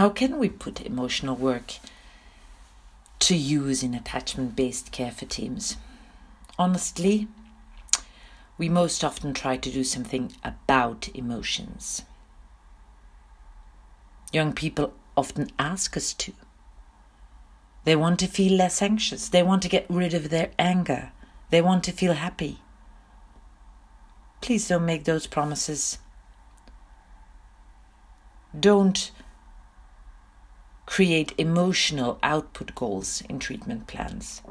How can we put emotional work to use in attachment based care for teams? Honestly, we most often try to do something about emotions. Young people often ask us to. They want to feel less anxious. They want to get rid of their anger. They want to feel happy. Please don't make those promises. Don't create emotional output goals in treatment plans.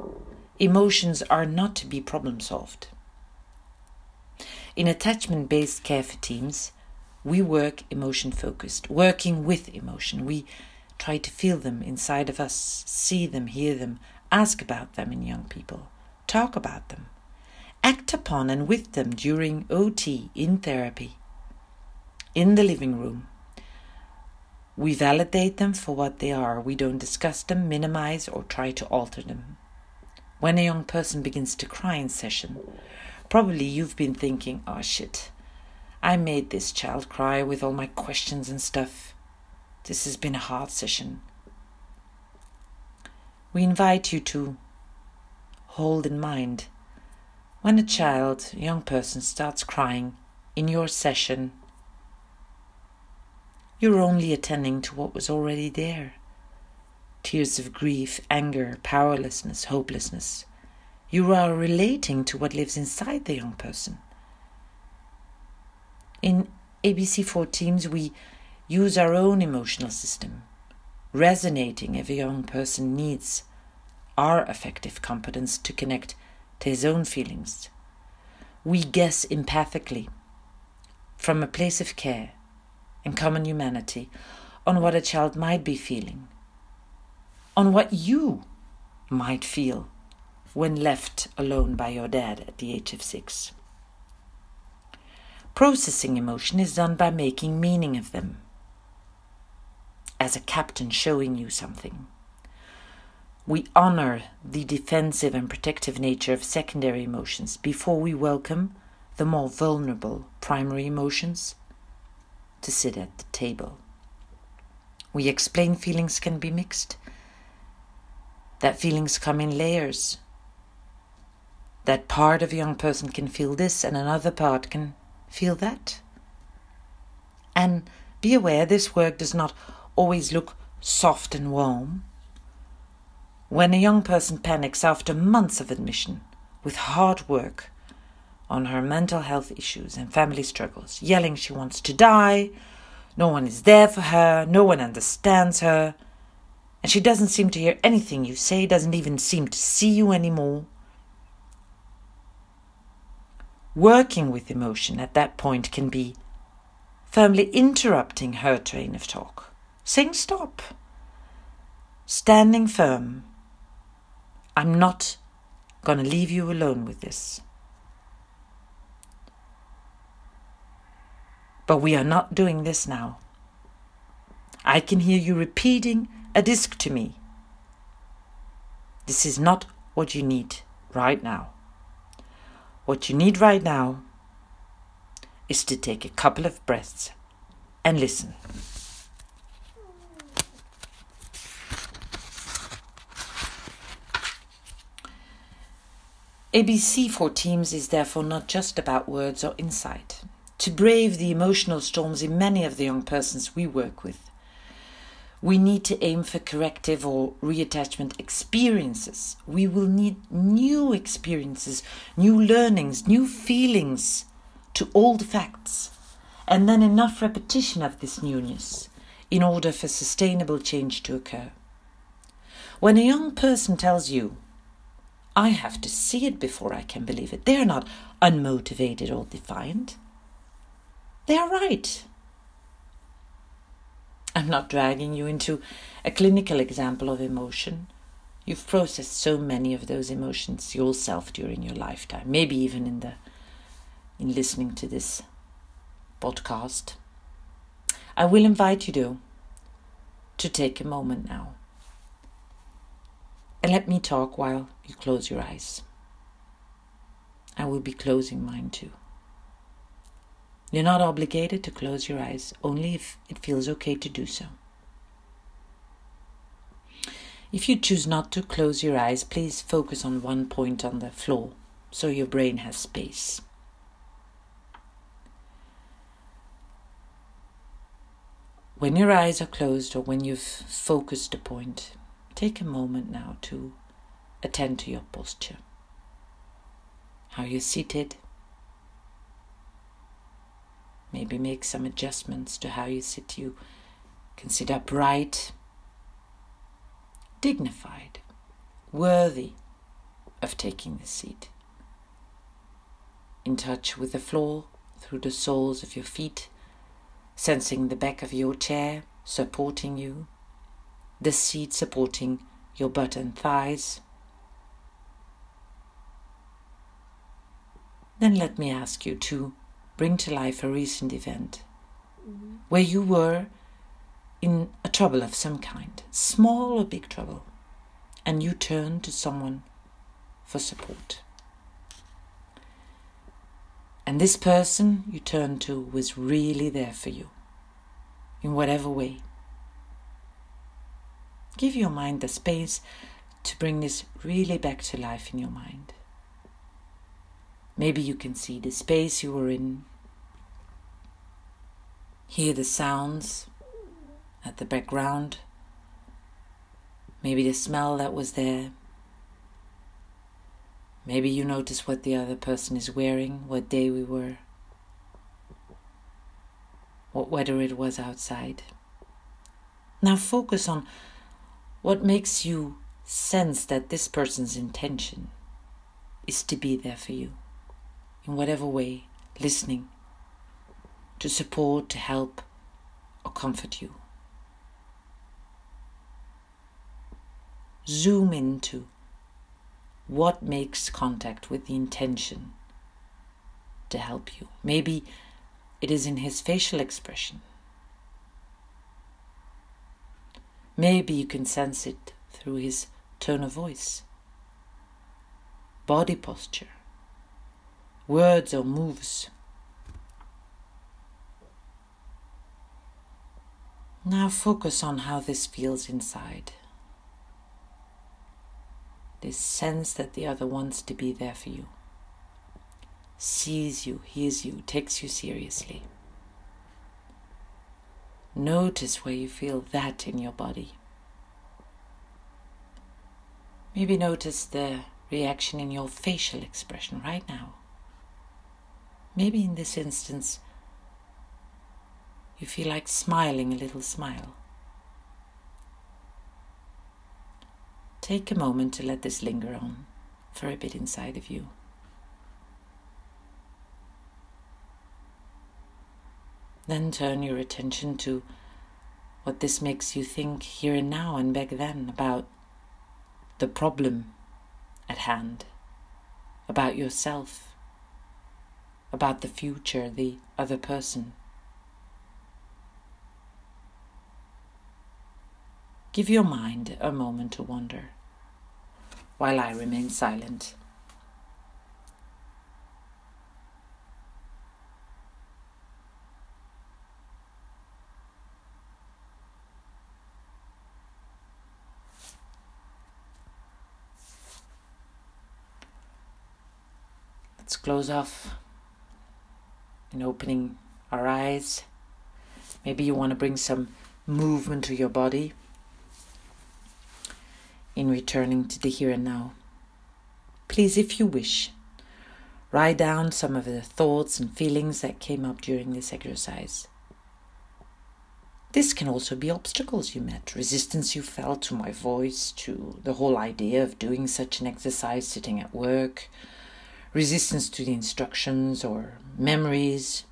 Emotions are not to be problem solved. In attachment based care for teams, we work emotion focused, working with emotion. We try to feel them inside of us, see them, hear them, ask about them in young people, talk about them, act upon and with them during OT in therapy, in the living room. We validate them for what they are. We don't discuss them, minimize, or try to alter them. When a young person begins to cry in session, probably you've been thinking, oh shit, I made this child cry with all my questions and stuff. This has been a hard session. We invite you to hold in mind when a child, young person, starts crying in your session, you're only attending to what was already there tears of grief, anger, powerlessness, hopelessness. You are relating to what lives inside the young person. In ABC4 teams, we use our own emotional system, resonating if a young person needs our affective competence to connect to his own feelings. We guess empathically from a place of care and common humanity on what a child might be feeling, on what you might feel when left alone by your dad at the age of six. Processing emotion is done by making meaning of them, as a captain showing you something. We honor the defensive and protective nature of secondary emotions before we welcome the more vulnerable primary emotions to sit at the table. We explain feelings can be mixed, that feelings come in layers, that part of a young person can feel this and another part can feel that. And be aware this work does not always look soft and warm. When a young person panics after months of admission with hard work on her mental health issues and family struggles, yelling she wants to die, no one is there for her, no one understands her, and she doesn't seem to hear anything you say, doesn't even seem to see you anymore. Working with emotion at that point can be firmly interrupting her train of talk, saying stop, standing firm. I'm not going to leave you alone with this. But we are not doing this now. I can hear you repeating a disc to me. This is not what you need right now. What you need right now is to take a couple of breaths and listen. ABC for teams is therefore not just about words or insight. To brave the emotional storms in many of the young persons we work with, we need to aim for corrective or reattachment experiences. We will need new experiences, new learnings, new feelings to old facts, and then enough repetition of this newness in order for sustainable change to occur. When a young person tells you, I have to see it before I can believe it, they are not unmotivated or defiant. They are right. I'm not dragging you into a clinical example of emotion. You've processed so many of those emotions yourself during your lifetime, maybe even in the in listening to this podcast. I will invite you though to take a moment now. And let me talk while you close your eyes. I will be closing mine too. You're not obligated to close your eyes, only if it feels okay to do so. If you choose not to close your eyes, please focus on one point on the floor so your brain has space. When your eyes are closed or when you've focused a point, take a moment now to attend to your posture. How you're seated. Maybe make some adjustments to how you sit. You can sit upright, dignified, worthy of taking the seat. In touch with the floor through the soles of your feet sensing the back of your chair supporting you, the seat supporting your butt and thighs. Then let me ask you to bring to life a recent event mm-hmm. where you were in a trouble of some kind, small or big trouble, and you turned to someone for support. And this person you turned to was really there for you, in whatever way. Give your mind the space to bring this really back to life in your mind. Maybe you can see the space you were in, hear the sounds at the background, maybe the smell that was there. Maybe you notice what the other person is wearing, what day we were, what weather it was outside. Now focus on what makes you sense that this person's intention is to be there for you in whatever way, listening, to support, to help, or comfort you. Zoom into what makes contact with the intention to help you. Maybe it is in his facial expression. Maybe you can sense it through his tone of voice, body posture, words or moves. Now focus on how this feels inside this sense that the other wants to be there for you, sees you, hears you, takes you seriously. Notice where you feel that in your body. Maybe notice the reaction in your facial expression right now. Maybe in this instance, you feel like smiling a little smile. Take a moment to let this linger on for a bit inside of you. Then turn your attention to what this makes you think here and now and back then about the problem at hand, about yourself, about the future, the other person. Give your mind a moment to wander while I remain silent. Let's close off and opening our eyes. Maybe you want to bring some movement to your body in returning to the here and now. Please, if you wish, write down some of the thoughts and feelings that came up during this exercise. This can also be obstacles you met, resistance you felt to my voice, to the whole idea of doing such an exercise sitting at work, resistance to the instructions or memories,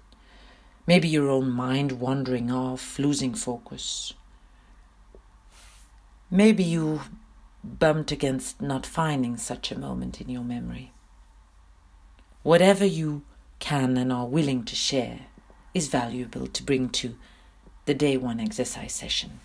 maybe your own mind wandering off, losing focus. Maybe you bumped against not finding such a moment in your memory. Whatever you can and are willing to share is valuable to bring to the day one exercise session.